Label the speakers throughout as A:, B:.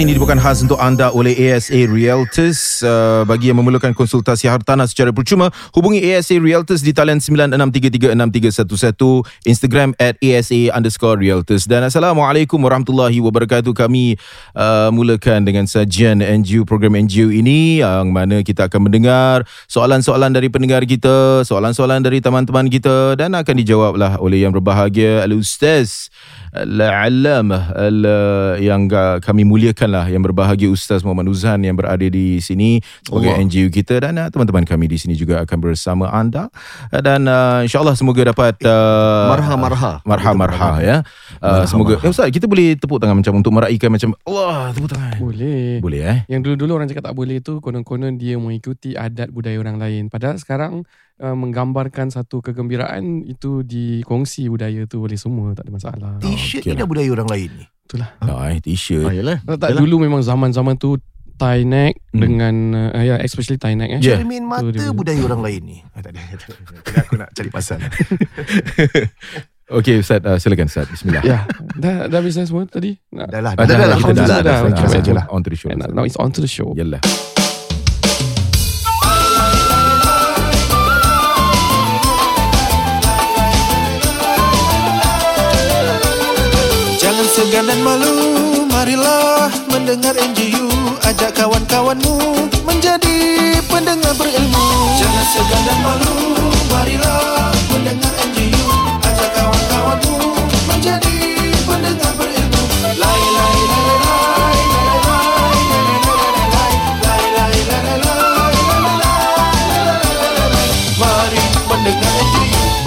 A: Ini dibuatkan khas untuk anda oleh ASA Realtors. Uh, bagi yang memerlukan konsultasi hartanah secara percuma, hubungi ASA Realtors di talian 96336311, Instagram at ASA underscore Realtors. Dan Assalamualaikum warahmatullahi wabarakatuh. Kami uh, mulakan dengan sajian NGU, program NGU ini yang mana kita akan mendengar soalan-soalan dari pendengar kita, soalan-soalan dari teman-teman kita dan akan dijawablah oleh yang berbahagia Al-Ustaz Al-Alamah yang kami muliakanlah yang berbahagia Ustaz Muhammad Uzan yang berada di sini sebagai Allah. NGU kita. Dan uh, teman-teman kami di sini juga akan bersama anda. Dan uh, insyaallah semoga dapat uh,
B: marha marha
A: marha marha ya. Uh, semoga ya Ustaz kita boleh tepuk tangan macam untuk meraihkan macam Allah tepuk tangan.
C: Boleh.
A: Boleh eh?
C: Yang dulu-dulu orang cakap tak boleh tu konon-konon dia mengikuti adat budaya orang lain. Padahal sekarang uh, menggambarkan satu kegembiraan itu dikongsi budaya tu oleh semua tak ada masalah.
B: T-shirt oh, okay ni dah budaya orang lain ni.
C: Itulah.
A: Oh, eh, t-shirt. Oh,
C: yalah. Tak, yalah. dulu memang zaman-zaman tu tie neck hmm. dengan uh, ya yeah, especially tie neck eh.
B: Yeah. Cermin mata tu budaya orang lain ni. Ah, tak ada. Aku nak cari pasal.
A: Okey Ustaz uh, silakan Ustaz bismillah.
C: Ya. Dah dah bisa semua tadi?
B: Dah lah. Dah dah. Dah dah. Dah dah. Dah
A: dah. On to the show.
C: Now it's on to the show.
A: Yalah.
D: segan Marilah mendengar NGU Ajak kawan-kawanmu Menjadi pendengar berilmu. Jangan segan dan malu Marilah mendengar NGU Ajak kawan-kawanmu Menjadi pendengar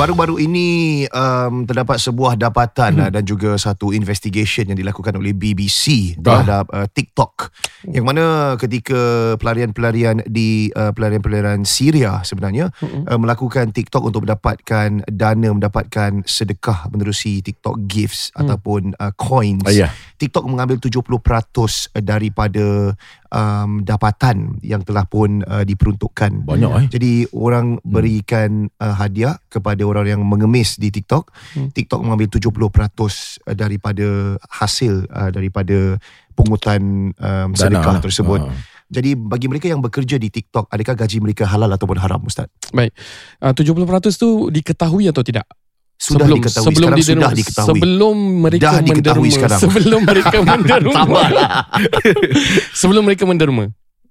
B: baru-baru ini um, terdapat sebuah dapatan hmm. dan juga satu investigation yang dilakukan oleh BBC terhadap uh, TikTok yang mana ketika pelarian-pelarian di uh, pelarian-pelarian Syria sebenarnya hmm. uh, melakukan TikTok untuk mendapatkan dana mendapatkan sedekah menerusi TikTok gifts hmm. ataupun uh, coins uh, yeah. TikTok mengambil 70% daripada um, dapatan yang telah pun uh, diperuntukkan.
A: Banyak eh.
B: Jadi orang hmm. berikan uh, hadiah kepada orang yang mengemis di TikTok. Hmm. TikTok mengambil 70% uh, daripada hasil uh, daripada pungutan um, sedekah Dana. tersebut. Uh. Jadi bagi mereka yang bekerja di TikTok, adakah gaji mereka halal ataupun haram Ustaz?
C: Baik. Uh, 70% tu diketahui atau tidak?
B: sudah sebelum, diketahui sebelum sekarang sudah diketahui
C: sebelum mereka
B: dah diketahui
C: menderma
B: sekarang
C: sebelum mereka menderma sebelum mereka menderma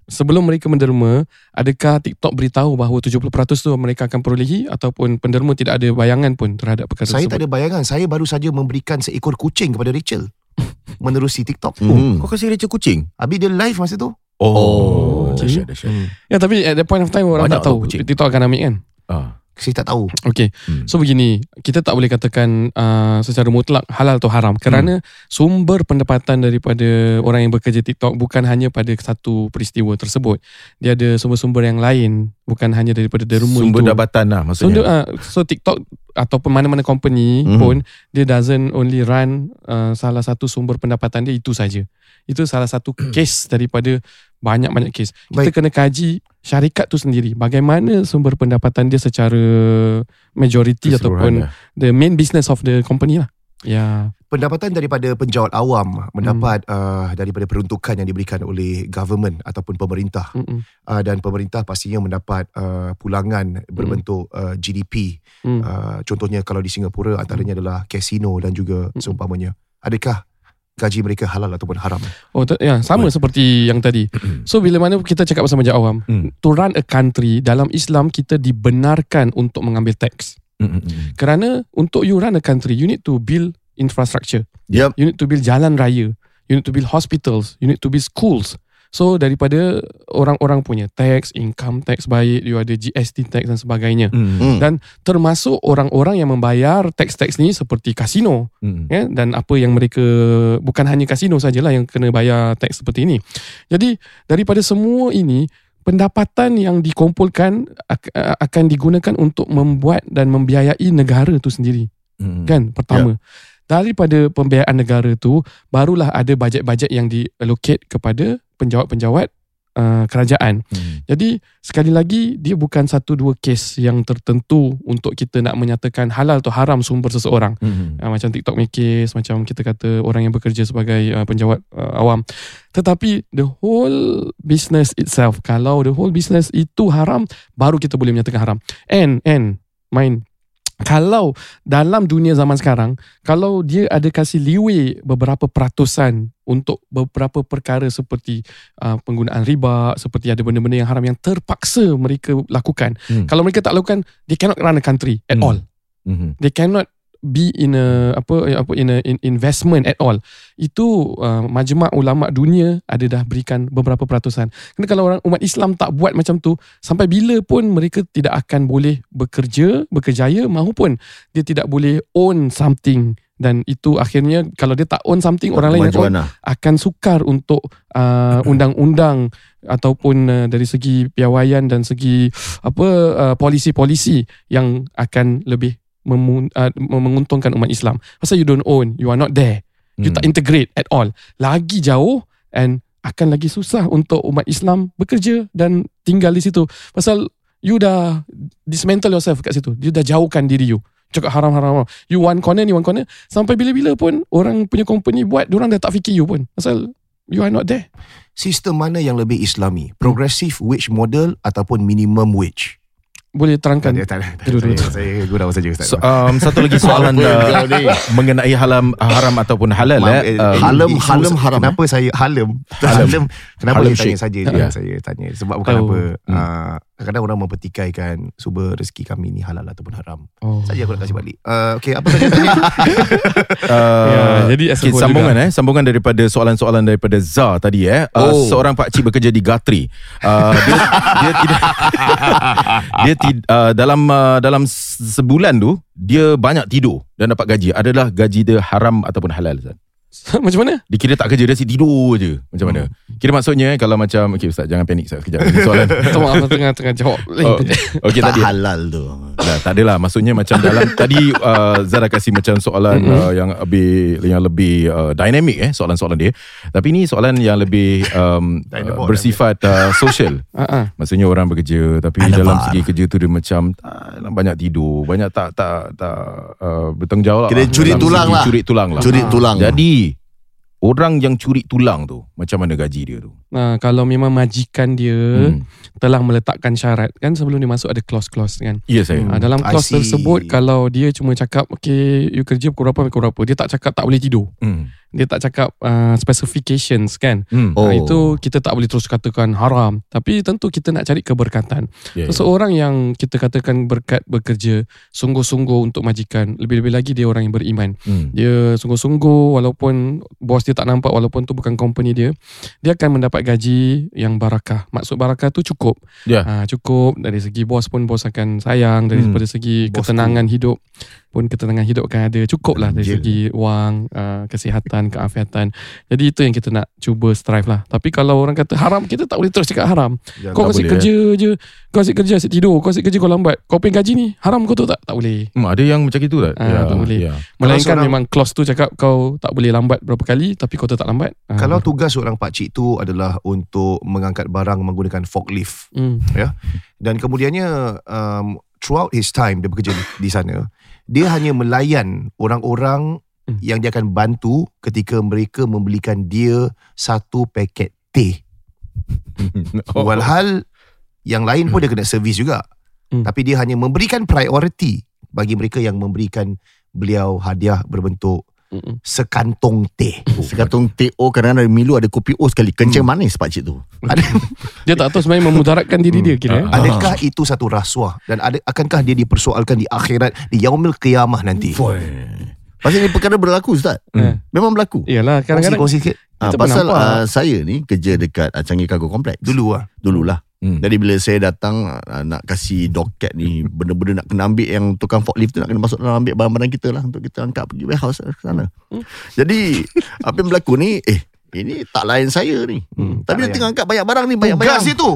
C: sebelum mereka menderma adakah TikTok beritahu bahawa 70% tu mereka akan perolehi ataupun penderma tidak ada bayangan pun terhadap perkara
B: saya
C: tersebut?
B: tak ada bayangan. Saya baru saja memberikan seekor kucing kepada Rachel menerusi TikTok.
A: Hmm. kau kasih Rachel kucing?
B: Habis dia live masa tu.
A: Oh, oh. Dahsyat, dahsyat.
C: Hmm. ya tapi at that point of time orang Banyak tak tahu. TikTok akan ambil kan?
B: Ah saya tak tahu.
C: Okay. Hmm. So begini, kita tak boleh katakan uh, secara mutlak halal atau haram kerana hmm. sumber pendapatan daripada orang yang bekerja TikTok bukan hanya pada satu peristiwa tersebut. Dia ada sumber-sumber yang lain bukan hanya daripada derma
A: sumber itu. jabatan lah maksudnya.
C: So, uh, so TikTok ataupun mana-mana company hmm. pun dia doesn't only run uh, salah satu sumber pendapatan dia itu saja. Itu salah satu case daripada banyak-banyak kes. Kita Baik. kena kaji syarikat tu sendiri. Bagaimana sumber pendapatan dia secara majority ataupun the main business of the company lah. Ya.
B: Pendapatan daripada penjawat awam mendapat hmm. uh, daripada peruntukan yang diberikan oleh government ataupun pemerintah. Hmm. Uh, dan pemerintah pastinya mendapat uh, pulangan berbentuk hmm. uh, GDP. Hmm. Uh, contohnya kalau di Singapura antaranya hmm. adalah kasino dan juga hmm. seumpamanya. Adakah gaji mereka halal ataupun haram.
C: Oh ya, sama right. seperti yang tadi. So bila mana kita cakap pasal majlis awam, mm. to run a country dalam Islam kita dibenarkan untuk mengambil tax. Mm-hmm. Kerana untuk you run a country, you need to build infrastructure.
A: Yep.
C: You need to build jalan raya. You need to build hospitals. You need to build schools. So daripada orang-orang punya tax, income tax baik, you ada GST tax dan sebagainya. Mm. Dan termasuk orang-orang yang membayar tax-tax ni seperti kasino. Mm. Ya, dan apa yang mereka, bukan hanya kasino sajalah yang kena bayar tax seperti ini. Jadi daripada semua ini, pendapatan yang dikumpulkan akan digunakan untuk membuat dan membiayai negara itu sendiri. Mm. Kan, pertama. Yeah daripada pembiayaan negara tu barulah ada bajet-bajet yang diallocate kepada penjawat-penjawat uh, kerajaan.
A: Hmm.
C: Jadi sekali lagi dia bukan satu dua kes yang tertentu untuk kita nak menyatakan halal atau haram sumber seseorang.
A: Hmm.
C: Uh, macam TikTok make case, macam kita kata orang yang bekerja sebagai uh, penjawat uh, awam. Tetapi the whole business itself, kalau the whole business itu haram, baru kita boleh menyatakan haram. And and main kalau dalam dunia zaman sekarang, kalau dia ada kasih leeway beberapa peratusan untuk beberapa perkara seperti uh, penggunaan riba, seperti ada benda-benda yang haram yang terpaksa mereka lakukan.
A: Hmm.
C: Kalau mereka tak lakukan, they cannot run a country at
A: Hmm.
C: all.
A: Hmm.
C: They cannot be in a apa apa in a in investment at all. Itu uh, majma' ulama dunia ada dah berikan beberapa peratusan. Kerana kalau orang umat Islam tak buat macam tu, sampai bila pun mereka tidak akan boleh bekerja, berkejaya maupun dia tidak boleh own something dan itu akhirnya kalau dia tak own something orang lain yang own
E: lah.
C: akan sukar untuk uh, undang-undang ataupun uh, dari segi piawaian dan segi apa uh, polisi-polisi yang akan lebih memun, uh, menguntungkan umat Islam. Pasal you don't own, you are not there. You
A: Hmm.
C: tak integrate at all. Lagi jauh and akan lagi susah untuk umat Islam bekerja dan tinggal di situ. Pasal you dah dismantle yourself kat situ. You dah jauhkan diri you. Cakap haram-haram. You one corner, ni one corner. Sampai bila-bila pun orang punya company buat, orang dah tak fikir you pun. Pasal you are not there.
B: Sistem mana yang lebih islami? Progressive wage model ataupun minimum wage?
C: Boleh terangkan.
B: Tak ada, tak ada.
C: Dulu, dulu.
B: Saya, saya gurau saja Ustaz.
A: So, um, satu lagi soalan uh, mengenai halam haram ataupun halal
B: Ma-
A: eh.
B: eh,
A: Um,
E: halem haram,
B: Kenapa saya halem?
A: Halem.
B: Halem. Kenapa
A: Halem
B: saya tanya saja
C: Ya.
B: je saya tanya sebab bukan
C: Oh.
B: apa.
A: Hmm.
B: Uh, kadang-kadang orang mempertikaikan sumber rezeki kami ni halal ataupun haram.
C: Oh.
B: Saja aku nak kasih balik. Uh, okay, apa saja tadi?
A: uh,
C: Ya, jadi
A: okay, sambungan
C: juga.
A: eh sambungan daripada soalan-soalan daripada Zah tadi eh uh,
E: Oh.
A: seorang pak cik bekerja di Gatri uh, dia dia tidak dia tid, uh, dalam uh, dalam se- sebulan tu dia banyak tidur dan dapat gaji adalah gaji dia haram ataupun halal Ustaz
C: Macam mana?
A: dia kira tak kerja dia asyik tidur je macam mana kira maksudnya eh, kalau macam okay Ustaz jangan panik Ustaz sekejap Ini soalan
C: maaf tengah tengah jawab.
A: Oh, okay
E: tak
A: tadi
E: halal tu.
A: Dah, tak adalah maksudnya macam dalam tadi uh, Zara kasih macam soalan
C: Mm-mm.
A: uh, yang lebih yang lebih uh, dynamic eh soalan-soalan dia. Tapi ni soalan yang lebih um, uh, bersifat uh, social.
C: Ah.
A: Maksudnya orang bekerja tapi
E: Alamak.
A: dalam segi kerja tu dia macam tak, banyak tidur, banyak tak tak tak uh, bertanggungjawab
E: Kira curi tulang
A: segi
E: lah.
A: Curi tulang lah.
E: Curi tulang.
A: Jadi orang yang curi tulang tu macam mana gaji dia tu?
C: Nah, kalau memang majikan dia
A: Hmm.
C: telah meletakkan syarat kan sebelum dia masuk ada clause-clause kan.
A: Ya saya.
C: Ah, dalam clause tersebut kalau dia cuma cakap okay you kerja pukul berapa pukul berapa dia tak cakap tak boleh tidur.
A: Hmm.
C: Dia tak cakap uh, specifications kan.
A: Hmm.
E: Oh.
C: Ah, itu kita tak boleh terus katakan haram tapi tentu kita nak cari keberkatan.
A: Ya, ya.
C: Seseorang yang kita katakan berkat bekerja sungguh-sungguh untuk majikan lebih-lebih lagi dia orang yang beriman.
A: Hmm.
C: Dia sungguh-sungguh walaupun bos dia tak nampak walaupun tu bukan company dia, dia akan mendapat gaji yang barakah. Maksud barakah tu cukup.
A: Ya.
C: Ha, cukup dari segi bos pun bos akan sayang dari
A: Hmm.
C: segi
B: Bos
C: ketenangan hidup pun ketenangan hidup akan ada cukup lah dari
E: Anjir.
C: segi wang, uh, kesihatan, keafiatan. Jadi itu yang kita nak cuba strive lah. Tapi kalau orang kata haram, kita tak boleh terus cakap haram.
B: Jangan
C: Kau asyik
A: boleh,
C: kerja je, kau asyik kerja asyik tidur, kau asyik kerja kau lambat. Kau pengen gaji ni, haram kau tu tak? Tak boleh.
A: Hmm, ada yang macam itu tak?
C: Ah, tak boleh.
A: Ya.
C: Melainkan
B: seorang-
C: memang clause tu cakap kau tak boleh lambat berapa kali tapi kau tetap lambat. Ah,
B: Kalau tugas seorang pakcik tu adalah untuk mengangkat barang menggunakan forklift
C: hmm.
B: dan kemudiannya um, throughout his time dia bekerja di, di sana dia hanya melayan orang-orang
C: Hmm.
B: yang dia akan bantu ketika mereka membelikan dia satu paket teh
A: Oh.
B: walhal yang lain pun dia kena servis juga
C: Hmm.
B: tapi dia hanya memberikan priority bagi mereka yang memberikan beliau hadiah berbentuk
C: Mm-mm.
B: sekantong teh
E: Sekatung TO kadang-kadang ada Milo ada kopi O sekali. Kencing
B: Hmm.
E: manis pakcik tu.
C: Dia tak tahu sebenarnya memudaratkan diri dia kira. eh.
A: Ah.
B: Adakah itu satu rasuah dan ada akankah dia dipersoalkan di akhirat di yaumil qiyamah nanti?
E: Pasal ni perkara berlaku Ustaz.
C: Hmm.
E: Memang berlaku.
C: Iyalah
B: Kongsi
C: kadang-kadang
B: kongsi sikit
E: Ah,
C: Kita pun
E: pasal uh, saya ni kerja dekat uh, Changi Cargo Complex.
B: dulu ah.
E: Dululah.
A: Hmm.
E: Jadi bila saya datang uh, nak kasih doket ni benda-benda nak kena ambil yang tukang forklift tu nak kena masuk dalam ambil barang-barang kita lah untuk kita angkat pergi warehouse ke sana.
C: Hmm.
E: Jadi apa yang berlaku ni eh ini tak lain saya ni.
B: Hmm,
E: Tapi dia
B: layan.
E: tengah angkat banyak barang ni banyak
B: Tugas dia tu.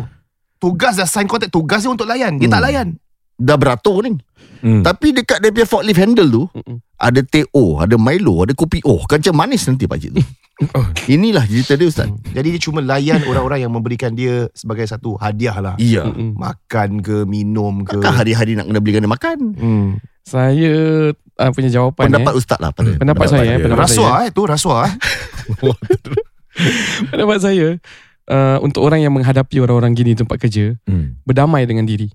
B: Tugas dah sign kontrak tugas dia untuk layan. Dia
E: Hmm.
B: tak layan.
E: Dah beratur ni.
A: Hmm.
E: Tapi dekat dia punya forklift handle tu
C: Mm-mm.
E: ada teh O, ada Milo, ada kopi O. Kan macam manis nanti pakcik tu. Inilah cerita dia Ustaz.
B: Jadi dia cuma layan orang-orang yang memberikan dia sebagai satu hadiah lah.
E: Iya.
C: Mm-mm.
B: Makan ke, minum ke.
E: Takkan hari-hari nak kena belikan dia makan.
B: Hmm.
C: Saya uh, punya jawapan
E: Pendapat
C: eh.
E: Ustaz lah pada.
C: pendapat, saya eh,
A: dia.
C: pendapat
B: Rasuah
C: saya.
B: eh tu rasuah eh.
C: Pendapat saya uh, untuk orang yang menghadapi orang-orang gini tempat kerja,
A: Hmm.
C: berdamai dengan diri.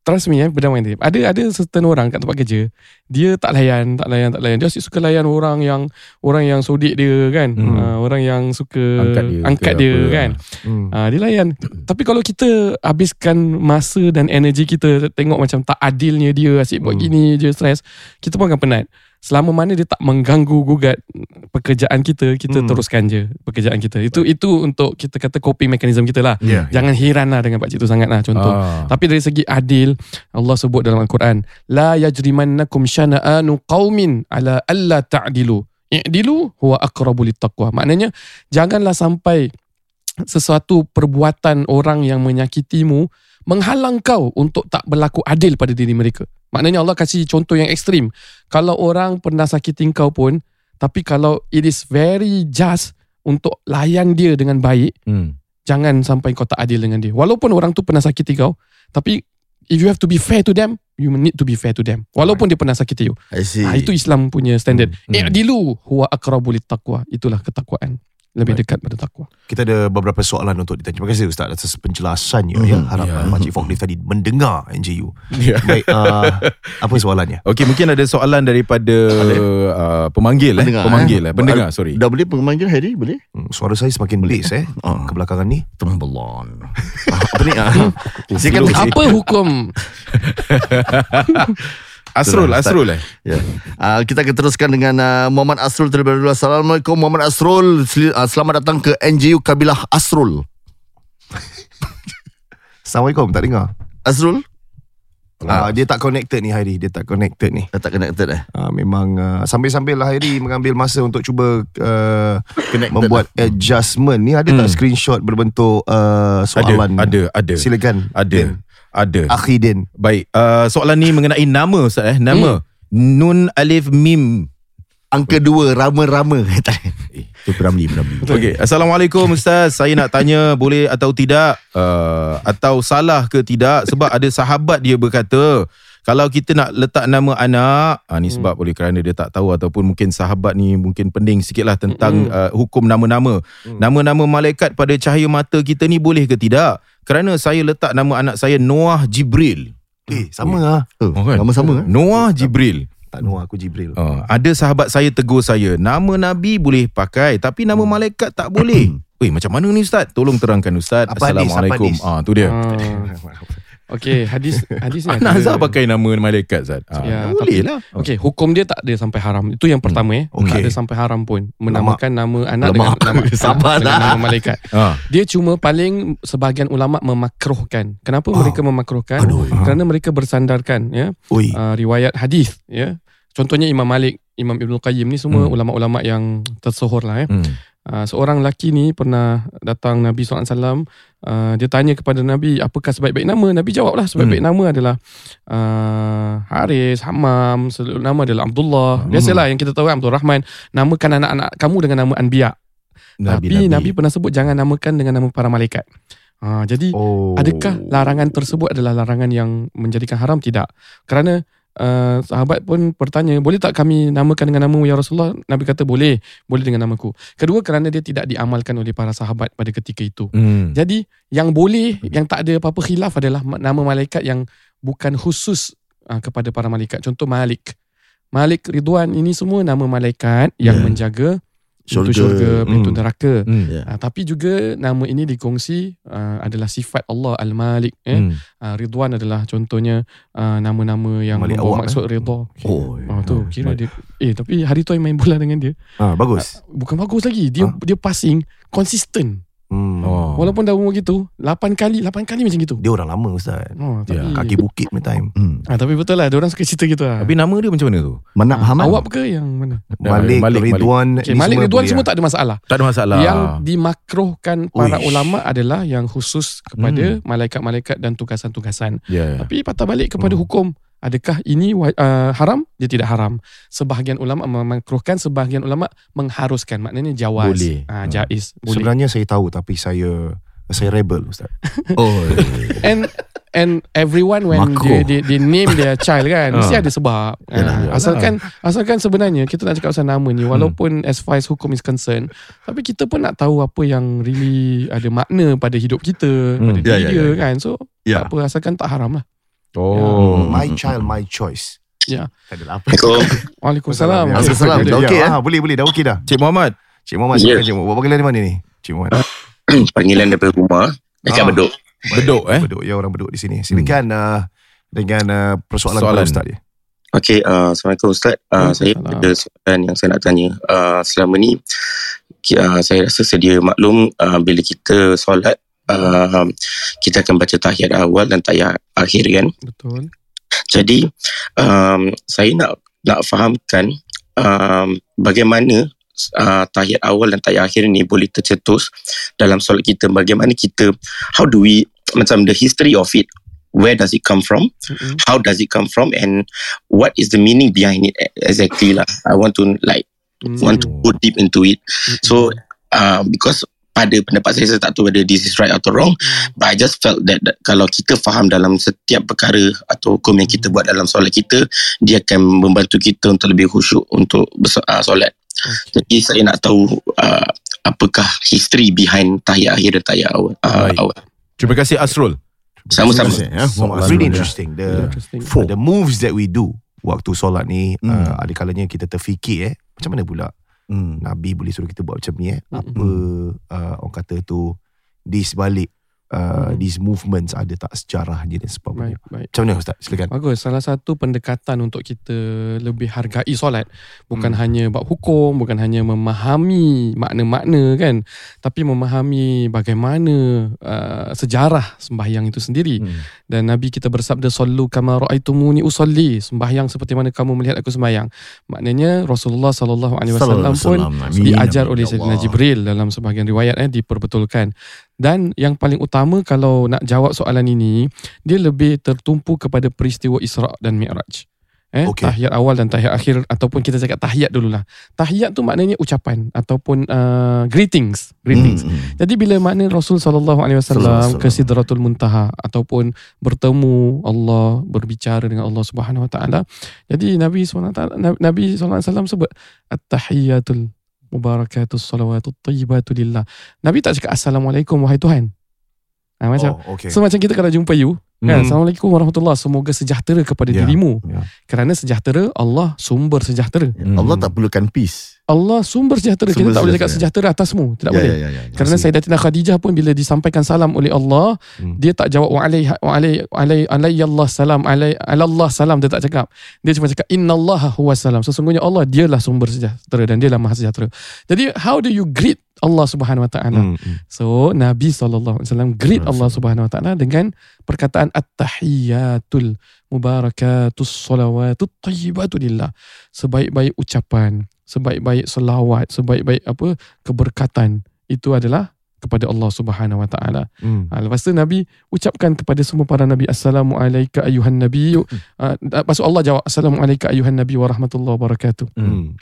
C: Trust me eh, berdamai dengan diri. Ada ada certain orang kat tempat kerja, dia tak layan, tak layan, tak layan. Dia asyik suka layan orang yang orang yang sodik dia kan.
A: Hmm.
C: Uh, orang yang suka
A: Angkat dia
C: angkat dia
A: apa.
C: kan.
B: Hmm.
C: Uh, dia layan. Tapi kalau kita habiskan masa dan energi kita tengok macam tak adilnya dia asyik buat
B: Hmm.
C: gini je stres, kita pun akan penat. Selama mana dia tak mengganggu gugat pekerjaan kita, kita
B: Hmm.
C: teruskan je pekerjaan kita. Itu itu untuk kita kata coping mechanism kita lah.
B: Ya.
C: Jangan heran lah dengan pakcik tu sangat lah contoh.
A: Ah.
C: Tapi dari segi adil, Allah sebut dalam Al-Quran, la yajrimannakum syana'anu qaumin ala alla ta'dilu. I'dilu huwa aqrabu littaqwa. Maknanya janganlah sampai sesuatu perbuatan orang yang menyakitimu menghalang kau untuk tak berlaku adil pada diri mereka. Maknanya Allah kasih contoh yang ekstrim. Kalau orang pernah sakiti kau pun, tapi kalau it is very just untuk layan dia dengan baik,
A: Hmm.
C: jangan sampai kau tak adil dengan dia. Walaupun orang tu pernah sakiti kau, tapi if you have to be fair to them, you need to be fair to them. Walaupun dia pernah sakiti you.
E: I see.
C: Ha, itu Islam punya standard.
A: Hmm.
C: I'dilu huwa aqrabu littaqwa. Itulah ketakwaan. Lebih dekat pada takwa.
B: Kita ada beberapa soalan untuk ditanya. Terima kasih Ustaz atas penjelasannya
E: Mhm.
B: ya. Harap
A: Ya.
B: yeah. Pakcik Forklift tadi mendengar NJU.
A: Ya.
B: Baik, uh, apa soalannya?
A: Okey, mungkin ada soalan daripada uh, pemanggil eh.
E: Pendengar,
A: Pemanggil
E: eh.
A: eh. Pendengar, sorry.
E: Dah boleh pemanggil Harry? Boleh?
B: Hmm, Suara saya semakin bass eh.
E: Ah.
B: Kebelakangan ni.
E: Tembelon. Ah, Apa ni? ah? Silakan.
C: Apa hukum
A: Asrul,
E: Itulah.
A: Asrul eh.
E: Ya. Uh, kita akan teruskan dengan uh, Muhammad Asrul terlebih dahulu. Assalamualaikum Muhammad Asrul. Sel- uh, selamat datang ke NJU Kabilah Asrul.
B: Assalamualaikum, tak dengar.
E: Asrul?
B: Ah, dia tak connected ni Hairi, dia tak connected ni.
E: Tak connected eh?
B: Ah, memang uh, sambil-sambil lah Hairi mengambil masa untuk cuba uh,
E: Connected
B: membuat
E: lah.
B: adjustment ni ada tak
A: Hmm.
B: screenshot berbentuk uh,
A: Ada,
B: soalan?
A: ada, ada.
B: Silakan.
A: Ada.
B: Din.
A: Ada.
B: Akhidin.
A: Baik, uh, soalan ni mengenai nama Ustaz eh. Nama. Nun alif mim.
E: Angka dua, rama-rama. eh, tu Piramli, Piramli.
A: Okey, Assalamualaikum Ustaz. Saya nak tanya boleh atau tidak uh, atau salah ke tidak sebab ada sahabat dia berkata kalau kita nak letak nama anak, ah, ni sebab oleh kerana dia tak tahu ataupun mungkin sahabat ni mungkin pening sikit lah tentang
C: Mm.
A: uh, hukum nama-nama. Nama-nama malaikat pada cahaya mata kita ni boleh ke tidak? Kerana saya letak nama anak saya Noah Jibril.
B: Eh, sama ah.
E: Oh,
A: Oh, kan?
E: Sama-sama eh?
A: Noah Jibril.
B: Tak Noah, aku Jibril.
A: Uh, ada sahabat saya tegur saya, nama Nabi boleh pakai tapi nama malaikat tak boleh. Weh, macam mana ni Ustaz? Tolong terangkan Ustaz.
B: Apa
A: Assalamualaikum. Ah, tu dia.
C: Ah. Okey, hadis hadis ni
A: Anak Azhar pakai nama malaikat Ustaz. Ah,
C: Ya,
A: boleh
C: tapi-
A: lah.
C: Okey, hukum dia tak ada sampai haram. Itu yang pertama eh.
B: Okey.
C: Tak ada sampai haram pun menamakan nama anak
E: Lemak.
C: dengan nama
E: Sabar
C: dengan nama malaikat.
A: Ah.
C: Dia cuma paling sebahagian ulama memakruhkan. Kenapa mereka memakruhkan?
B: Aduh.
C: Kerana mereka bersandarkan ya uh, riwayat hadis ya. Contohnya Imam Malik, Imam Ibn Qayyim ni semua
A: Hmm.
C: ulama-ulama yang tersohor lah ya.
A: Hmm.
C: Uh, seorang lelaki ni pernah datang Nabi SAW uh, Dia tanya kepada Nabi Apakah sebaik-baik nama Nabi jawablah Sebaik-baik nama adalah uh, Haris, Hammam Seluruh nama adalah Abdullah Biasalah yang kita tahu kan Abdul Rahman Namakan anak-anak kamu dengan nama Anbiya Tapi Nabi. pernah sebut Jangan namakan dengan nama para malaikat uh, Jadi
B: Oh.
C: Adakah larangan tersebut adalah larangan yang menjadikan haram? Tidak. Kerana uh, sahabat pun bertanya, boleh tak kami namakan dengan namamu ya Rasulullah? Nabi kata boleh, boleh dengan namaku. Kedua kerana dia tidak diamalkan oleh para sahabat pada ketika itu.
A: Hmm.
C: Jadi yang boleh, yang tak ada apa-apa khilaf adalah ma- nama malaikat yang bukan khusus uh, kepada para malaikat. Contoh Malik. Malik Ridwan ini semua nama malaikat yang
E: Ya.
C: menjaga pintu
E: Syurga.
C: syurga, pintu
B: Hmm.
C: neraka.
A: Hmm.
E: Ya.
C: Uh, tapi juga nama ini dikongsi uh, adalah sifat Allah Al-Malik. Eh?
A: Hmm.
C: Uh, Ridwan adalah contohnya uh, nama-nama yang
B: Malik
C: membawa
B: awak,
C: maksud redha.
E: Oh,
C: Oh, tu kira dia eh tapi hari tu I main bola dengan dia.
B: Ah, bagus.
C: Bukan bagus lagi. Dia
B: Ah.
C: dia passing konsisten.
B: Hmm.
A: Oh.
C: Walaupun dah umur gitu, 8 kali, 8 kali macam gitu.
B: Dia orang lama Ustaz.
C: Oh, tapi,
A: Ya,
B: Kaki bukit punya time.
E: Hmm.
C: ah, tapi betul lah, dia orang suka cerita gitu lah.
A: Tapi nama dia macam mana tu?
E: Manap
C: Ah,
E: Hamad.
C: awak ke yang mana?
B: Malik,
A: Malik,
B: Ridwan
C: Okay,
B: ni
C: Malik Ridwan semua
B: ah?
C: tak ada masalah.
A: Tak ada masalah.
C: Yang dimakruhkan para
B: Uish.
C: ulama adalah yang khusus kepada malaikat-malaikat dan tugasan-tugasan.
A: Ya.
C: Tapi patah balik kepada
B: Hmm.
C: hukum Adakah ini uh, haram? Dia tidak haram. Sebahagian ulama memakruhkan, sebahagian ulama mengharuskan. Maknanya jawaz.
A: Boleh.
C: Ah, jaiz. Boleh.
B: Sebenarnya saya tahu tapi saya saya rebel ustaz.
E: Oh.
C: and and everyone when
E: Makro.
C: dia, dia, dia name their child kan mesti ada sebab
E: Yalah,
C: Ah,
E: yalah.
C: asalkan asalkan sebenarnya kita nak cakap pasal nama ni walaupun as far as hukum is concerned tapi kita pun nak tahu apa yang really ada makna pada hidup kita pada
E: Ya,
C: diri
E: ya,
C: dia
E: ya,
C: kan so
E: Ya.
C: tak apa asalkan tak haram lah
A: Oh.
B: My child my choice.
C: ya
B: Tak apa.
C: Waalaikumsalam
B: Waalaikumsalam. Dah okey
E: okey,
B: eh? Ha, boleh boleh dah okey dah.
A: Cik Muhammad.
B: Cik Muhammad silakan Cik Muhammad. Buat panggilan di mana ni? Cik Muhammad.
F: Panggilan daripada rumah Dekat
B: Ah.
F: Bedok
A: Bedok eh.
B: Bedok ya orang Bedok di sini. Silakan uh, dengan uh, persoalan
A: Soalan.
B: kepada ustaz dia.
F: Okey, uh, Assalamualaikum Ustaz uh, Saya ada soalan yang saya nak tanya uh, Selama ni uh, Saya rasa sedia maklum uh, Bila kita solat uh, Kita akan baca tahiyat awal dan tahiyat akhir kan?
C: Betul.
F: Jadi um, Saya nak nak fahamkan um, Bagaimana uh, tahiyat awal dan tahiyat akhir ni Boleh tercetus dalam solat kita. Bagaimana kita How do we Macam the history of it Where does it come from?
C: Mm-mm.
F: how does it come from and what is the meaning behind it exactly lah. I want to like
C: Mm.
F: want to go deep into it. So uh, because pada pendapat saya saya tak tahu whether this is right atau wrong but I just felt that, that kalau kita faham dalam setiap perkara atau hukum yang kita buat dalam solat kita dia akan membantu kita untuk lebih khusyuk untuk uh, solat
C: Okay.
F: jadi saya nak tahu uh, apakah history behind tahiyat akhir dan tahiyat awal, uh,
A: Baik.
F: awal.
A: Terima kasih Asrul.
F: sama-sama
E: ya.
B: It's really interesting. The
C: Interesting.
B: for the moves that we do waktu solat ni
E: Hmm.
B: uh, ada kalanya kita terfikir eh macam mana pula
E: Hmm.
B: Nabi boleh suruh kita buat macam ni eh
C: Mm-mm.
B: apa uh, orang kata tu di sebalik uh,
C: Mm.
B: these movements ada tak sejarahnya dan sebagainya.
C: baik baik
B: Macam mana ustaz? Silakan.
C: Bagus. Salah satu pendekatan untuk kita lebih hargai solat bukan
B: Hmm.
C: hanya bab hukum, bukan hanya memahami makna-makna kan, tapi memahami bagaimana uh, sejarah sembahyang itu sendiri.
A: Hmm.
C: Dan Nabi kita bersabda sallu kama raaitumuni usalli, sembahyang seperti mana kamu melihat aku sembahyang. Maknanya Rasulullah sallallahu alaihi wasallam pun diajar
E: Amin.
C: oleh
E: Ya
C: Sayyidina. Jibril dalam sebahagian riwayat eh diperbetulkan. Dan yang paling utama kalau nak jawab soalan ini, dia lebih tertumpu kepada peristiwa Isra dan Mi'raj. Eh,
B: Okey.
C: tahiyat awal dan tahiyat akhir ataupun kita cakap tahiyat dululah. Tahiyat tu maknanya ucapan ataupun uh, greetings, greetings.
E: Hmm, hmm.
C: Jadi bila makna Rasul sallallahu alaihi wasallam ke Sidratul Muntaha ataupun bertemu Allah berbicara dengan Allah Subhanahu wa taala. Jadi Nabi SAW Nabi sallallahu alaihi wasallam sebut at-tahiyatul mubarakatus salawatut tayyibatu lillah. Nabi tak cakap assalamualaikum wahai Tuhan. Ha, macam
B: Oh, okay.
C: So macam kita kalau jumpa you kan,
B: Hmm.
C: Assalamualaikum warahmatullahi Semoga sejahtera kepada
B: Ya,
C: dirimu
B: ya.
C: Kerana sejahtera Allah sumber sejahtera
E: Allah tak perlukan peace.
C: Allah sumber sejahtera Kita
E: Sumber
C: tak boleh cakap
E: sejahtera.
C: sejahtera atasmu Tidak
E: Ya,
C: boleh
E: ya, ya, ya.
C: Kerana Sayyidatina Khadijah pun bila disampaikan salam oleh Allah,
B: Hmm.
C: dia tak jawab wa alaihi wa alaihi alaihi alaihi Allah salam alaihi Allah salam dia tak cakap. Dia cuma cakap innallaha huwa salam. Sesungguhnya Allah dialah sumber sejahtera dan dialah maha sejahtera. Jadi how do you greet Allah Subhanahu wa taala?
B: Hmm, hmm.
C: So Nabi sallallahu alaihi wasallam greet Allah Subhanahu wa taala dengan perkataan at-tahiyatul mubarakatus salawatut tayyibatu lillah. Sebaik-baik ucapan, sebaik-baik selawat, sebaik-baik apa keberkatan itu adalah kepada Allah Subhanahu wa taala.
B: Hmm.
C: Ha, lepas tu Nabi ucapkan kepada semua para nabi assalamu alayka ayuhan nabi. Ha, lepas tu Allah jawab assalamu alayka ayuhan nabi wa rahmatullahi wa barakatuh.
B: Hmm.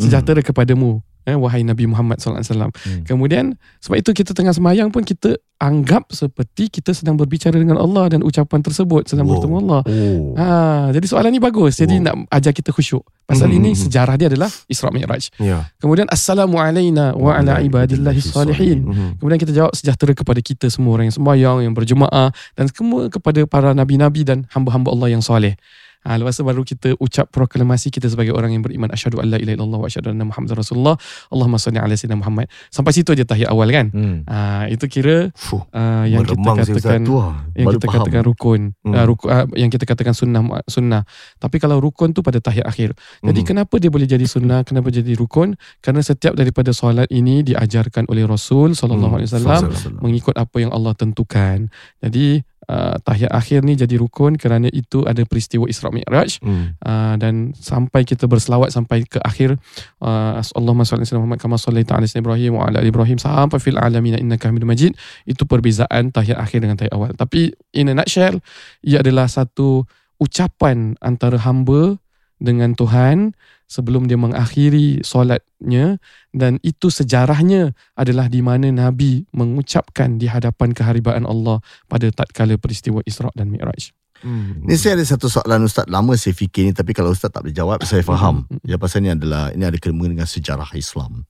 C: Sejahtera kepadamu eh, wahai Nabi Muhammad sallallahu alaihi wasallam.
A: Hmm.
C: Kemudian sebab itu kita tengah sembahyang pun kita anggap seperti kita sedang berbicara dengan Allah dan ucapan tersebut sedang
B: Wow.
C: bertemu Allah.
B: Oh.
C: Ha, jadi soalan ni bagus. Jadi
B: Wow.
C: nak ajar kita khusyuk. Pasal
B: Hmm,
C: ini
B: hmm, hmm.
C: sejarah dia adalah Isra Mi'raj.
B: Ya.
C: Kemudian assalamu alaina wa ala ibadillahi salihin.
B: Hmm.
C: Kemudian kita jawab sejahtera kepada kita semua orang yang sembahyang, yang berjemaah dan semua kepada para nabi-nabi dan hamba-hamba Allah yang soleh. Ha, lepas tu baru kita ucap proklamasi kita sebagai orang yang beriman asyhadu alla ilaha illallah wa asyhadu anna muhammadar rasulullah. Allahumma salli ala sayyidina Muhammad. Sampai situ aja tahiyat awal kan.
A: Hmm.
C: Ha, itu kira
B: Fuh.
C: uh, yang kita katakan
E: Tu lah.
C: yang kita
E: faham.
C: katakan rukun,
B: Hmm.
C: uh, ruku, uh, yang kita katakan sunnah sunnah. Tapi kalau rukun tu pada tahiyat akhir. Jadi
B: Hmm.
C: kenapa dia boleh jadi sunnah? Kenapa jadi rukun? Kerana setiap daripada solat ini diajarkan oleh Rasul sallallahu
B: Hmm.
C: alaihi wasallam
E: Sallallahu.
C: mengikut apa yang Allah tentukan. Jadi uh, tahiyat akhir ni jadi rukun kerana itu ada peristiwa Isra Mi'raj
B: Hmm.
C: uh, dan sampai kita berselawat sampai ke akhir uh, Allahumma salli ala Muhammad kama sallaita ala sayyidina Ibrahim wa ala ali Ibrahim sampai fil alamin innaka Hamidum Majid itu perbezaan tahiyat akhir dengan tahiyat awal. Tapi in a nutshell ia adalah satu ucapan antara hamba dengan Tuhan sebelum dia mengakhiri solatnya dan itu sejarahnya adalah di mana Nabi mengucapkan di hadapan keharibaan Allah pada tatkala peristiwa Isra' dan Mi'raj.
B: Hmm.
E: Ni saya ada satu soalan Ustaz Lama saya fikir ni Tapi kalau Ustaz tak boleh jawab Saya faham Yang pasal ni adalah Ini ada kena dengan sejarah Islam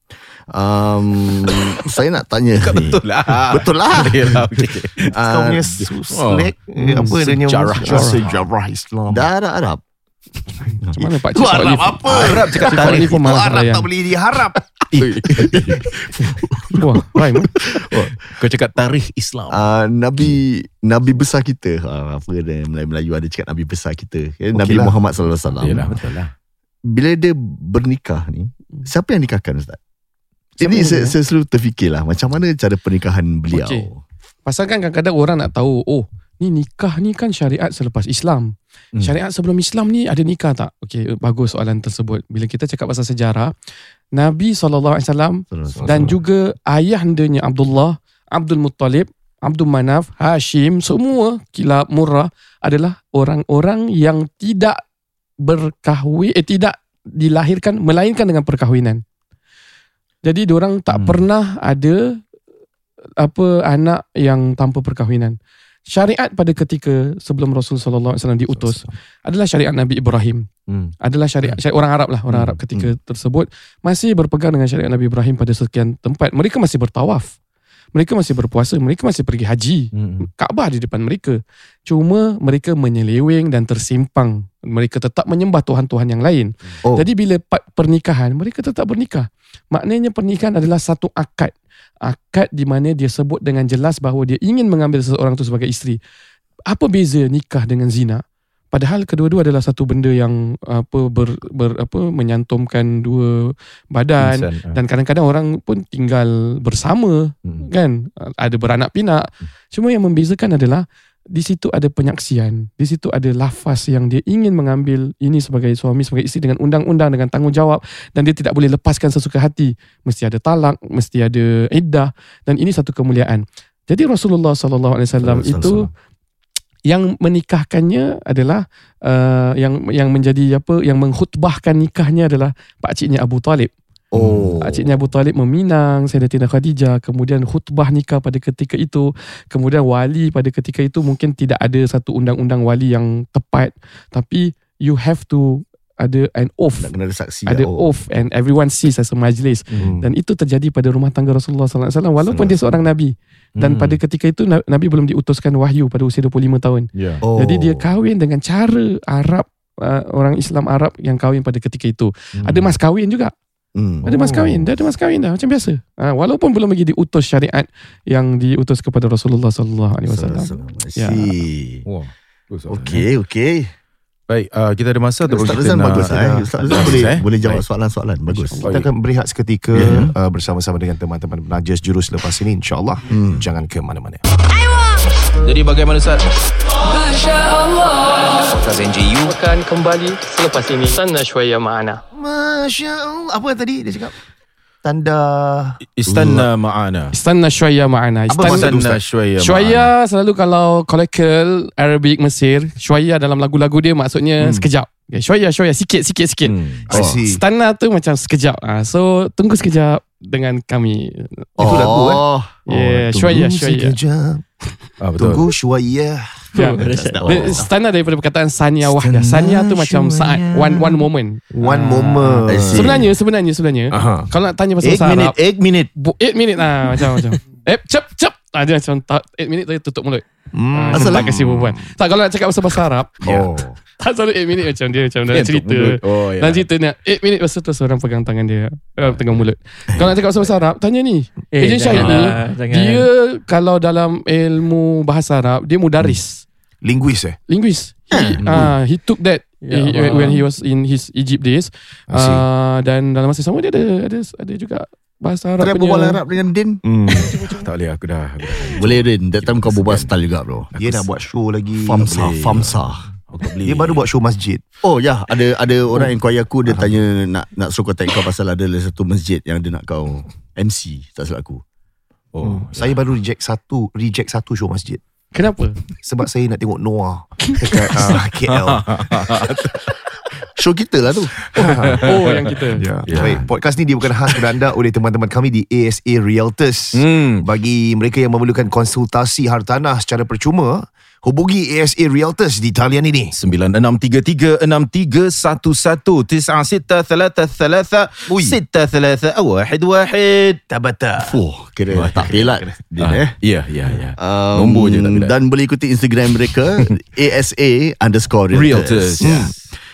E: um, Saya nak tanya ni
A: Betul lah.
E: Betul lah
A: Yalah, okay.
B: Kau
E: uh,
B: punya snack eh, Apa punya
A: sejarah.
B: Sejarah Islam
E: Darah Arab
C: Macam mana Pak
B: Tu
C: Cik Pak
B: Arab apa?
A: Arab cakap
C: Cik. Lif pun
B: Arab tak boleh diharap
C: Wah, rhyme eh?
A: Kau cakap tarikh Islam.
E: uh, Nabi Nabi besar kita uh, Apa dia Melayu-Melayu ada cakap Nabi besar kita okay, Nabi
B: lah.
E: Muhammad sallallahu alaihi wasallam
A: Yalah, betul lah.
E: Bila dia bernikah ni Siapa yang nikahkan Ustaz?
C: Siapa
E: Ini saya, saya selalu terfikirlah Macam mana cara pernikahan beliau
C: Okey. Pasal kan kadang-kadang orang nak tahu, oh, ni nikah ni kan syariat selepas Islam.
A: Hmm.
C: Syariat sebelum Islam ni ada nikah tak? Okey, bagus soalan tersebut. Bila kita cakap pasal sejarah, Nabi SAW dan juga ayahandanya Abdullah, Abdul Muttalib, Abdul Manaf, Hashim, semua kilab murrah adalah orang-orang yang tidak berkahwin, eh tidak dilahirkan, melainkan dengan perkahwinan. Jadi diorang tak
A: Hmm.
C: pernah ada apa anak yang tanpa perkahwinan. Syariat pada ketika sebelum Rasul sallallahu alaihi wasallam diutus adalah syariat Nabi Ibrahim.
A: Hmm.
C: Adalah syariat, syariat orang Arab lah, orang
A: Hmm,
C: Arab ketika tersebut masih berpegang dengan syariat Nabi Ibrahim pada sekian tempat. Mereka masih bertawaf. Mereka masih berpuasa, mereka masih pergi haji.
A: Hmm.
C: Kaabah di depan mereka. Cuma mereka menyeleweng dan tersimpang. Mereka tetap menyembah Tuhan-Tuhan yang lain.
E: Oh.
C: Jadi bila pernikahan, mereka tetap bernikah. Maknanya pernikahan adalah satu akad. Akad di mana dia sebut dengan jelas bahawa dia ingin mengambil seseorang itu sebagai isteri. Apa beza nikah dengan zina? Padahal kedua-dua adalah satu benda yang apa ber, ber apa menyantumkan dua badan
A: Insan, ah.
C: dan kadang-kadang orang pun tinggal bersama
A: Hmm.
C: kan ada beranak pinak cuma yang membezakan adalah di situ ada penyaksian. Di situ ada lafaz yang dia ingin mengambil ini sebagai suami sebagai isteri dengan undang-undang dengan tanggungjawab. Dan dia tidak boleh lepaskan sesuka hati. Mesti ada talak mesti ada iddah. Dan ini satu kemuliaan. Jadi Rasulullah sallallahu alaihi wasallam itu yang menikahkannya adalah uh, yang yang menjadi apa yang mengkhutbahkan nikahnya adalah pak ciknya Abu Talib
E: Oh.
C: Pak Ciknya Abu Talib meminang Sayyidatina Khadijah Kemudian khutbah nikah pada ketika itu Kemudian wali pada ketika itu Mungkin tidak ada satu undang-undang wali yang tepat Tapi you have to ada an oath
E: Nak kena ada saksi
C: Ada
E: oh.
C: oath and everyone sees as a majlis
B: Hmm.
C: Dan itu terjadi pada rumah tangga Rasulullah SAW Walaupun dia seorang Nabi Dan
A: Hmm.
C: pada ketika itu Na- Nabi belum diutuskan wahyu pada usia 25 tahun
A: Ya.
E: Oh.
C: Jadi dia kahwin dengan cara Arab uh, Orang Islam Arab yang kahwin pada ketika itu
A: Hmm.
C: Ada mas kahwin juga
E: Hmm.
C: ada mas kahwin, dia ada mas kahwin dah macam biasa. Ha, walaupun belum lagi diutus syariat yang diutus kepada Rasulullah sallallahu alaihi wasallam. Ya.
A: Wah. soalan, eh.
E: Okey, okey.
A: Baik, uh, kita ada masa atau
E: Ustaz
A: kita
E: Razan
A: nak
E: bagus eh. Ustaz Razan
A: Bagus,
E: boleh
A: eh?
E: boleh jawab soalan-soalan. Bagus.
B: Kita akan berehat seketika
E: Ya.
B: uh, bersama-sama dengan teman-teman penajas jurus lepas ini insyaAllah.
E: Hmm.
B: Jangan ke mana-mana.
A: Jadi bagaimana Ustaz?
G: Podcast NJU
C: Akan kembali selepas ini. Sana syuaya ma'ana.
B: Masya Allah. Apa tadi dia cakap? Tanda...
A: Istanna ma'ana.
C: Istanna syuaya ma'ana.
B: Apa maksud
C: Istan
A: Istanna syuaya
C: Syuaya selalu kalau kolekal Arabic Mesir, syuaya dalam lagu-lagu dia maksudnya
E: Hmm.
C: sekejap. Okay, syuaya syuaya sikit sikit sikit.
A: Hmm.
B: See.
C: Istana tu macam sekejap. Ah, so tunggu sekejap dengan kami.
E: Itu lagu eh.
B: Oh,
C: Yeah, syuaya syuaya.
B: sekejap.
A: Ah, betul.
B: Tunggu syuaya.
C: Ya.
E: Oh.
C: Dia Istana daripada perkataan sania wahdah. Sania tu macam saat one one moment.
B: One
C: Ah.
B: moment.
E: See.
C: Sebenarnya sebenarnya sebenarnya
A: Aha.
C: kalau nak tanya pasal
A: Eight
C: bahasa
A: minute,
C: Arab,
A: eight minute.
C: eight minit lah macam macam. Eh, cep cep. Ah, dia macam tak, eight minit tu tutup mulut.
B: Hmm.
C: Ah,
E: Asal
C: tak kasih perempuan. Tak kalau nak cakap pasal bahasa Arab,
B: Oh.
C: Tak selalu eight minit macam dia macam dalam
A: Dia
C: cerita.
A: Oh, ya.
C: Dalam cerita ni 8 minit lepas tu terus orang pegang tangan dia uh, Tengah mulut Kalau nak cakap pasal bahasa Arab Tanya ni eh, Ejen Syahid ni Dia kalau dalam ilmu bahasa Arab Dia mudaris
B: Linguis eh?
C: Linguist He, uh, he took that
G: Ya
C: he, when he was in his Egypt days uh, Dan dalam masa sama dia ada Ada, ada juga Bahasa Arab punya
E: berbual Arab dengan Din?
B: Hmm.
A: Tak boleh aku dah. Aku dah.
E: Boleh Din. That time kau berbual style juga bro.
B: Dia nak buat show lagi.
E: Famsa. Famsa.
A: Aku boleh.
B: Dia baru buat show masjid.
E: Oh ya, ada ada orang inquire aku dia tanya nak nak suruh contact kau pasal ada satu masjid yang dia nak kau MC tak silap aku.
A: Oh,
B: Saya baru reject satu, reject satu show masjid.
C: Kenapa?
B: Sebab saya nak tengok Noah Dekat uh, KL
E: Show kita lah tu
C: Oh yang kita
B: Ya.
A: Ya.
B: Baik, podcast ni dibuatkan khas kepada anda oleh teman-teman kami di ASA Realtors.
A: Hmm.
B: Bagi mereka yang memerlukan konsultasi hartanah secara percuma, hubungi ASA Realtors di talian ini.
A: 9633-631-9633
B: Ui.
A: 6311
B: Tabata.
E: Oh kira tak pelat dia
A: Ah,
E: eh
A: Ya, ya, ya.
E: Um,
A: Nombor je tak pelat.
E: Dan boleh ikuti Instagram mereka ASA underscore
A: Realtors.
E: Realtors, Ya.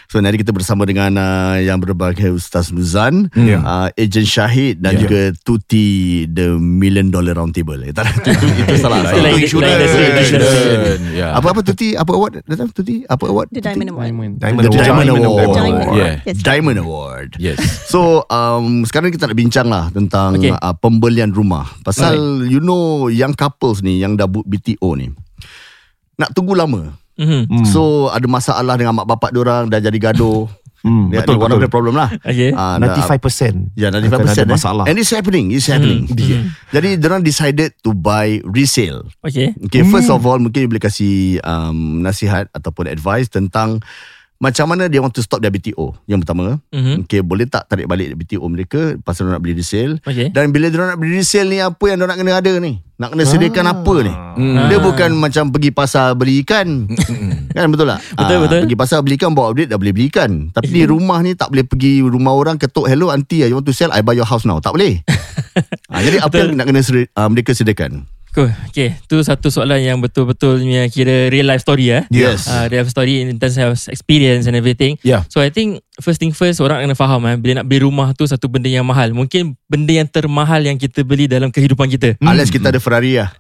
E: So nanti kita bersama dengan uh, yang berbagai Ustaz Muzan,
B: Ya.
E: uh, Ejen Syahid dan
A: Ya.
E: juga Tuti the Million Dollar Round Table. Eh, tak, itu, itu, salah.
G: Itu
E: salah.
G: lain-
B: Itu
G: lain industri, lain industri.
A: Ya.
E: Apa apa Tuti? Apa award? Datang Tuti? Apa award?
G: The Diamond Award.
C: Diamond.
B: Diamond
E: The
B: Award.
E: Diamond Award.
G: Diamond.
A: Yeah.
G: Yes.
E: Diamond Award.
A: Yes.
E: So um, sekarang kita nak bincang lah tentang
G: Okay.
E: uh, pembelian rumah. Pasal you know young couples ni yang dah book BTO ni nak tunggu lama.
G: Mhm.
B: Hmm.
E: So ada masalah dengan mak bapak diorang dah jadi gaduh.
B: Hmm,
E: Dia
B: betul,
E: one
B: betul.
E: of the problem lah.
G: Okay.
E: Ah, dah-
B: 95%
E: Ya,
B: akan
E: 95%
B: ada
E: eh.
B: masalah.
E: And it's happening. It's happening.
G: Hmm.
E: Jadi diorang decided to buy resale.
G: Okay.
E: Okay, first of all mungkin boleh kasih um, nasihat ataupun advice tentang macam mana dia want to stop their BTO. Yang pertama,
G: Mhm.
E: okay, boleh tak tarik balik BTO mereka pasal dia nak beli resale.
G: Okay.
E: Dan bila dia nak beli resale ni apa yang dia nak kena ada ni? Nak kena sediakan apa ni?
A: Hmm.
E: Dia bukan macam pergi pasar beli ikan. kan betul tak?
G: Betul,
E: Ah,
G: betul.
E: Pergi pasar beli ikan bawa duit dah boleh beli ikan. Tapi di rumah ni tak boleh pergi rumah orang ketuk hello auntie you want to sell I buy your house now. Tak boleh. ah, jadi apa
G: Betul.
E: yang nak kena ah, mereka sediakan?
G: Cool. Okay. Tu satu soalan yang betul-betul punya kira real life story eh.
E: Yes.
G: Uh, real life story in terms of experience and everything.
A: Yeah.
G: So I think first thing first orang kena faham eh bila nak beli rumah tu satu benda yang mahal. Mungkin benda yang termahal yang kita beli dalam kehidupan kita.
E: Unless kita ada Ferrari lah.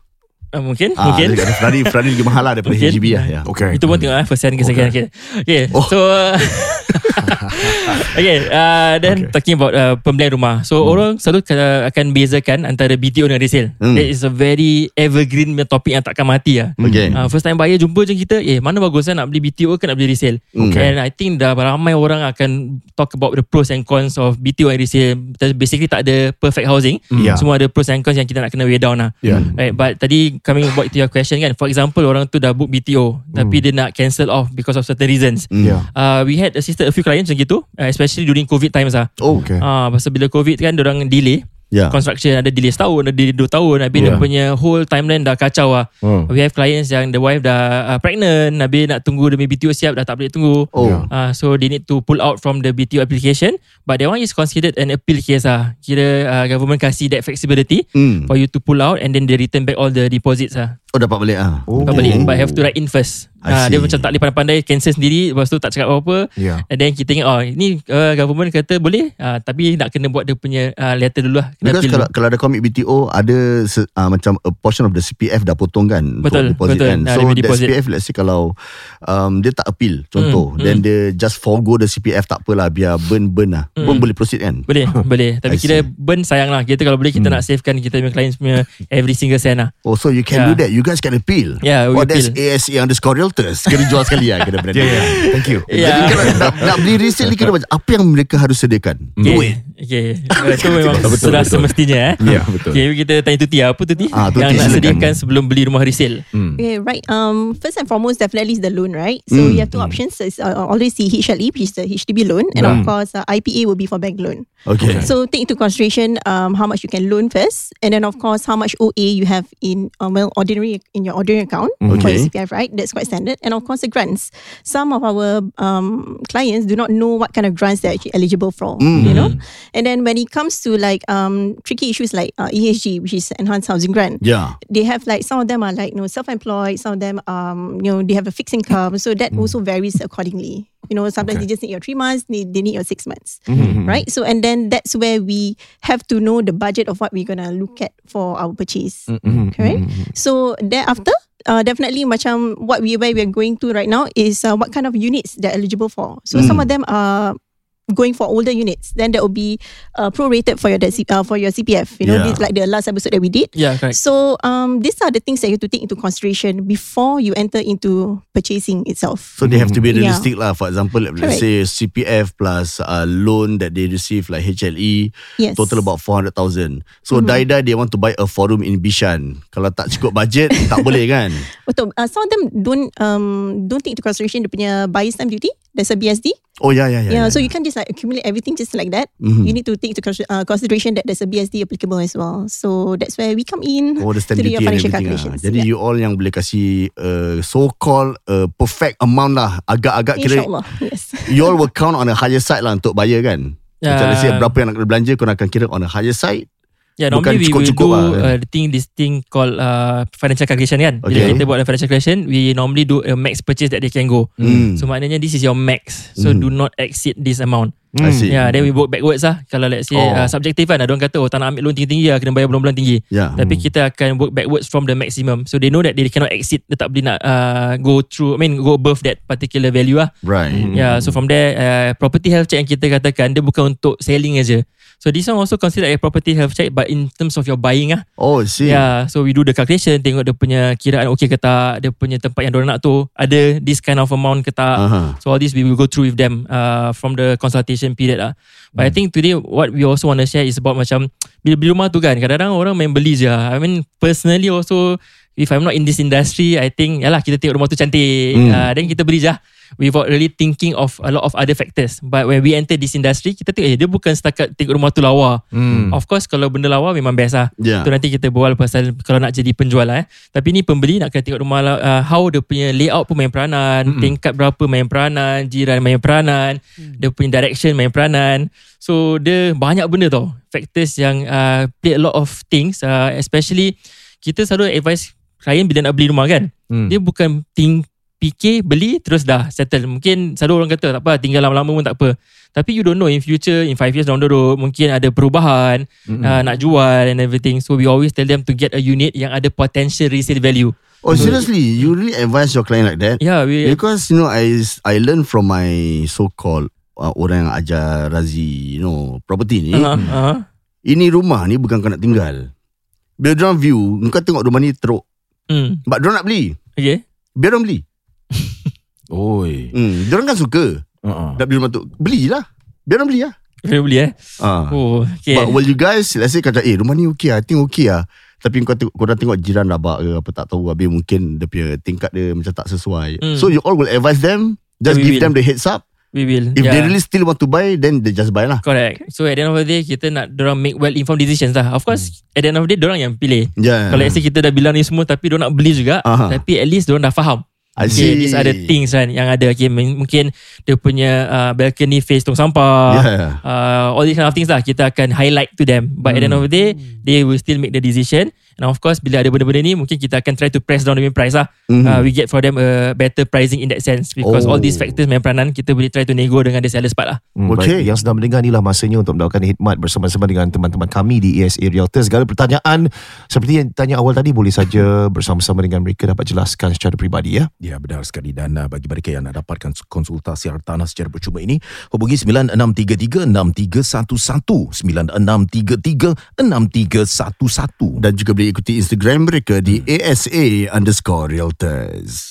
G: Uh, mungkin,
E: Ah,
G: mungkin.
E: Ferrari, Ferrari lagi mahal lah daripada
G: Mungkin.
E: HGB lah. Ya.
B: Okay.
G: Itu pun tengok eh first hand ke second hand. Okay. okay.
E: Oh.
G: So uh, Okay uh, Then okay. talking about uh, Pembelian rumah So hmm. orang selalu uh, Akan bezakan Antara BTO dan resale
E: Hmm.
G: That is a very Evergreen topik Yang takkan mati lah
E: Okay.
G: Uh, first time buyer jumpa je kita Eh mana bagus lah Nak beli BTO ke nak beli resale
E: Okay.
G: And I think dah ramai orang akan Talk about the pros and cons Of BTO and resale Basically tak ada Perfect housing
B: Yeah.
G: Semua ada pros and cons Yang kita nak kena weigh down lah
A: Yeah.
G: Right, but tadi coming back to your question kan, for example orang tu dah book BTO tapi dia nak cancel off because of certain reasons.
B: Yeah.
G: Uh, we had assisted a few clients macam gitu, uh, especially during COVID times lah.
E: Oh,
B: Okay.
G: Ah, uh, pasal bila COVID kan orang delay
E: Ya.
G: construction ada delay setahun, ada delay dua tahun, habis
A: Yeah.
G: dia punya whole timeline dah kacau lah.
A: Hmm.
G: We have clients yang the wife dah uh, pregnant, habis nak tunggu demi BTO siap dah tak boleh tunggu.
E: Oh.
B: Yeah.
G: Uh, so they need to pull out from the BTO application but that one is considered an appeal case lah. Kira uh, government kasih that flexibility
E: Hmm.
G: for you to pull out and then they return back all the deposits lah.
E: Oh, dapat balik ah.
B: Oh.
G: Kau balik But have to write in first
E: I
G: uh, Dia macam tak boleh pandai-pandai Cancel sendiri Lepas tu tak cakap apa-apa
B: Yeah.
G: And then kita ingat Oh ni uh, government kata boleh uh, Tapi nak kena buat dia punya uh, Letter dulu lah Kena
E: Because kalau,
G: dulu.
E: kalau ada commit BTO ada se, uh, macam a portion of the CPF dah potong kan
G: Betul,
E: untuk deposit
G: betul.
E: kan.
G: Ah,
E: So that
G: deposit.
E: CPF let's say kalau um, dia tak appeal contoh
G: Hmm,
E: then dia just forgo the CPF tak apalah biar burn burn lah.
G: Hmm.
E: Pun boleh proceed kan.
G: Boleh Boleh Tapi
E: I
G: kira
E: see.
G: burn sayang lah Kita kalau boleh Kita nak savekan Kita punya clients punya Every single cent lah
E: Oh so you can
G: Yeah.
E: do that. You guys can appeal.
G: Yeah, we
E: oh, that's
G: appeal.
E: ASA underscore realtors. Kena jual sekali lah kena brand.
B: Yeah, yeah. Thank you.
E: Jadi
G: Yeah.
E: kalau nak, nak beli resale ni kena macam apa yang mereka harus sediakan?
G: Okay, okay. Uh, Itu memang
A: Betul,
G: sudah
A: betul.
G: semestinya eh.
A: Ya, betul.
G: Okay, kita tanya Tuti Apa Tuti?
E: Ah, Tuti,
G: yang nak sediakan sebelum beli rumah resale.
A: Hmm.
H: Okay, right. Um, first and foremost, definitely is the loan, right? So
E: Mm,
H: you have two options. It's uh, always the HLE, which is the HDB loan, and of course, uh, IPA will be for bank loan.
E: Okay.
H: So take into consideration um, how much you can loan first, and then of course how much OA you have in um, well ordinary in your ordinary account for
E: Okay.
H: your CPF, right? That's quite standard, and of course the grants. Some of our um, clients do not know what kind of grants they're actually eligible for, you know. And then when it comes to like um, tricky issues like uh, EHG, which is enhanced housing grant,
E: Yeah.
H: they have like some of them are like you know self-employed some of them um you know they have a fixed income so that also varies accordingly you know sometimes they just need your three months they, they need your six months right? So and then that's where we have to know the budget of what we're gonna look at for our purchase correct so thereafter uh, definitely macam what we where we're going to right now is uh, what kind of units they're eligible for. So some of them are going for older units, then that will be uh, prorated for your uh, for your CPF. You know,
E: Yeah.
H: this, like the last episode that we did.
G: Yeah, correct.
H: So um, these are the things that you have to take into consideration before you enter into purchasing itself.
E: So they have to be
H: Yeah.
E: realistic lah. For example, let's
H: Correct.
E: say CPF plus uh, loan that they receive like HLE,
H: Yes.
E: total about 400,000. So
H: Mm-hmm.
E: die-die they want to buy a forum in Bishan. Kalau tak cukup budget, tak boleh kan?
H: Betul. Uh, some of them don't um don't take into consideration the punya buyer's stamp duty. There's a BSD.
E: Oh yeah, yeah, yeah.
H: Yeah, so you can't just like accumulate everything just like that.
E: Mhm.
H: You need to take into uh, consideration that there's a BSD applicable as well. So that's where we come in
E: Oh, the stamp
H: to do
E: duty
H: your
E: and
H: financial
E: everything lah.
H: calculations.
E: Jadi you all yang boleh kasih uh, so-called uh, perfect amount lah. Agak-agak kira
H: InsyaAllah. Yes.
E: you all will count on a higher side lah untuk bayar kan? Macam
G: Yeah.
E: let's say berapa yang nak kena belanja, kau nak akan kira on a higher side.
G: Yeah,
E: Bukan
G: normally we will do
E: lah, kan?
G: uh, the thing this thing called uh, financial calculation kan. Bila
E: Okay.
G: kita buat financial calculation, we normally do a max purchase that they can go.
E: Hmm.
G: So maknanya this is your max. So
E: Mhm.
G: do not exceed this amount.
E: See.
G: Yeah, then we work backwards lah. Kalau let's say
E: Oh.
G: uh, subjective kan, ada orang kata oh tak nak ambil loan tinggi-tinggi lah, kena bayar bulan-bulan tinggi.
E: Yeah.
G: Tapi kita akan work backwards from the maximum. So they know that they cannot exceed, dia tak boleh nak uh, go through, I mean go above that particular value lah.
E: Right.
G: Yeah, so from there, uh, property health check yang kita katakan, dia bukan untuk selling aja. So this one also considered a property health check but in terms of your buying ah.
E: Oh, see.
G: Yeah, so we do the calculation, tengok dia punya kiraan okay ke tak, dia punya tempat yang diorang nak tu, ada this kind of amount ke tak.
E: Aha.
G: So all this we will go through with them uh, from the consultation period lah. But I think today what we also want to share is about macam bila beli rumah tu kan, kadang-kadang orang main beli je. I mean personally also if I'm not in this industry, I think yalah kita tengok rumah tu cantik,
E: Hmm.
G: uh, then kita beli je. Without really thinking of a lot of other factors. But when we enter this industry, kita tengok eh dia bukan setakat tengok rumah tu lawa.
A: Hmm.
G: Of course kalau benda lawa memang best lah.
E: Yeah.
G: Tu nanti kita berbual pasal kalau nak jadi penjual lah eh. Tapi ni pembeli nak kena tengok rumah uh, how dia punya layout pun main peranan, mm tingkat berapa main peranan, jiran main peranan, dia punya direction main peranan. So dia banyak benda tau. Factors yang uh, play a lot of things uh, especially kita selalu advise klien bila nak beli rumah kan.
A: Hmm.
G: Dia bukan think fikir beli terus dah settle. Mungkin selalu orang kata tak apa tinggal lama-lama pun tak apa. Tapi you don't know in future in 5 years down the road mungkin ada perubahan mm uh, nak jual and everything. So we always tell them to get a unit yang ada potential resale value.
E: Oh, seriously? You really advise your client like that?
G: Yeah, we
E: Because you know I I learn from my so-called uh, orang yang ajar Razi, you know, property ni.
G: uh, uh,
E: Ini rumah ni bukan kau nak tinggal. Bila diorang view, kau tengok rumah ni teruk.
G: hmm.
E: But diorang nak beli.
G: Okay.
E: Biar diorang beli.
A: Oi.
E: Hmm, diorang kan suka
A: Uh-uh.
E: nak beli rumah tu. Belilah. Biar diorang beli lah.
G: Boleh beli eh.
E: Ah.
G: Oh, okay.
E: But will you guys Let's say kata Eh rumah ni okay lah I think okay lah Tapi kau, tengok, kau dah tengok jiran rabak ke Apa tak tahu Habis mungkin Dia punya tingkat dia Macam tak sesuai
G: Mm.
E: So you all will advise them Just
G: Yeah,
E: give
G: will.
E: them the heads up
G: we will.
E: If
G: yeah.
E: they really still want to buy Then they just buy lah
G: Correct. So at the end of the day kita nak dorang make well informed decisions lah. Of course at the end of the day dorang yang pilih.
E: yeah.
G: Kalau say kita dah bilang ni semua tapi dorang nak beli juga,
E: Aha.
G: tapi at least dorang dah faham. Okay, these are the things kan yang ada. Okay, mungkin dia punya uh, balcony face tong sampah.
E: Yeah.
G: Uh, all these kind of things lah kita akan highlight to them. But at the end of the day, they will still make the decision. And of course, bila ada benda-benda ni, mungkin kita akan try to press down the main price lah.
E: Mhm.
G: Uh, we get for them a better pricing in that sense. Because
E: Oh.
G: all these factors main peranan, kita boleh try to nego dengan the sellers part lah.
B: Hmm,
E: Okey.
B: Baik, yang sedang mendengar inilah masanya untuk mendapatkan khidmat bersama-sama dengan teman-teman kami di ESA Realtor. Segala pertanyaan seperti yang ditanya awal tadi boleh saja bersama-sama dengan mereka dapat jelaskan secara peribadi ya.
A: Ya benar sekali dan uh, bagi mereka yang nak dapatkan konsultasi hartanah secara percuma ini hubungi 9633 6311 9633 6311
E: Dan juga boleh ikuti Instagram mereka Di ASA underscore realtors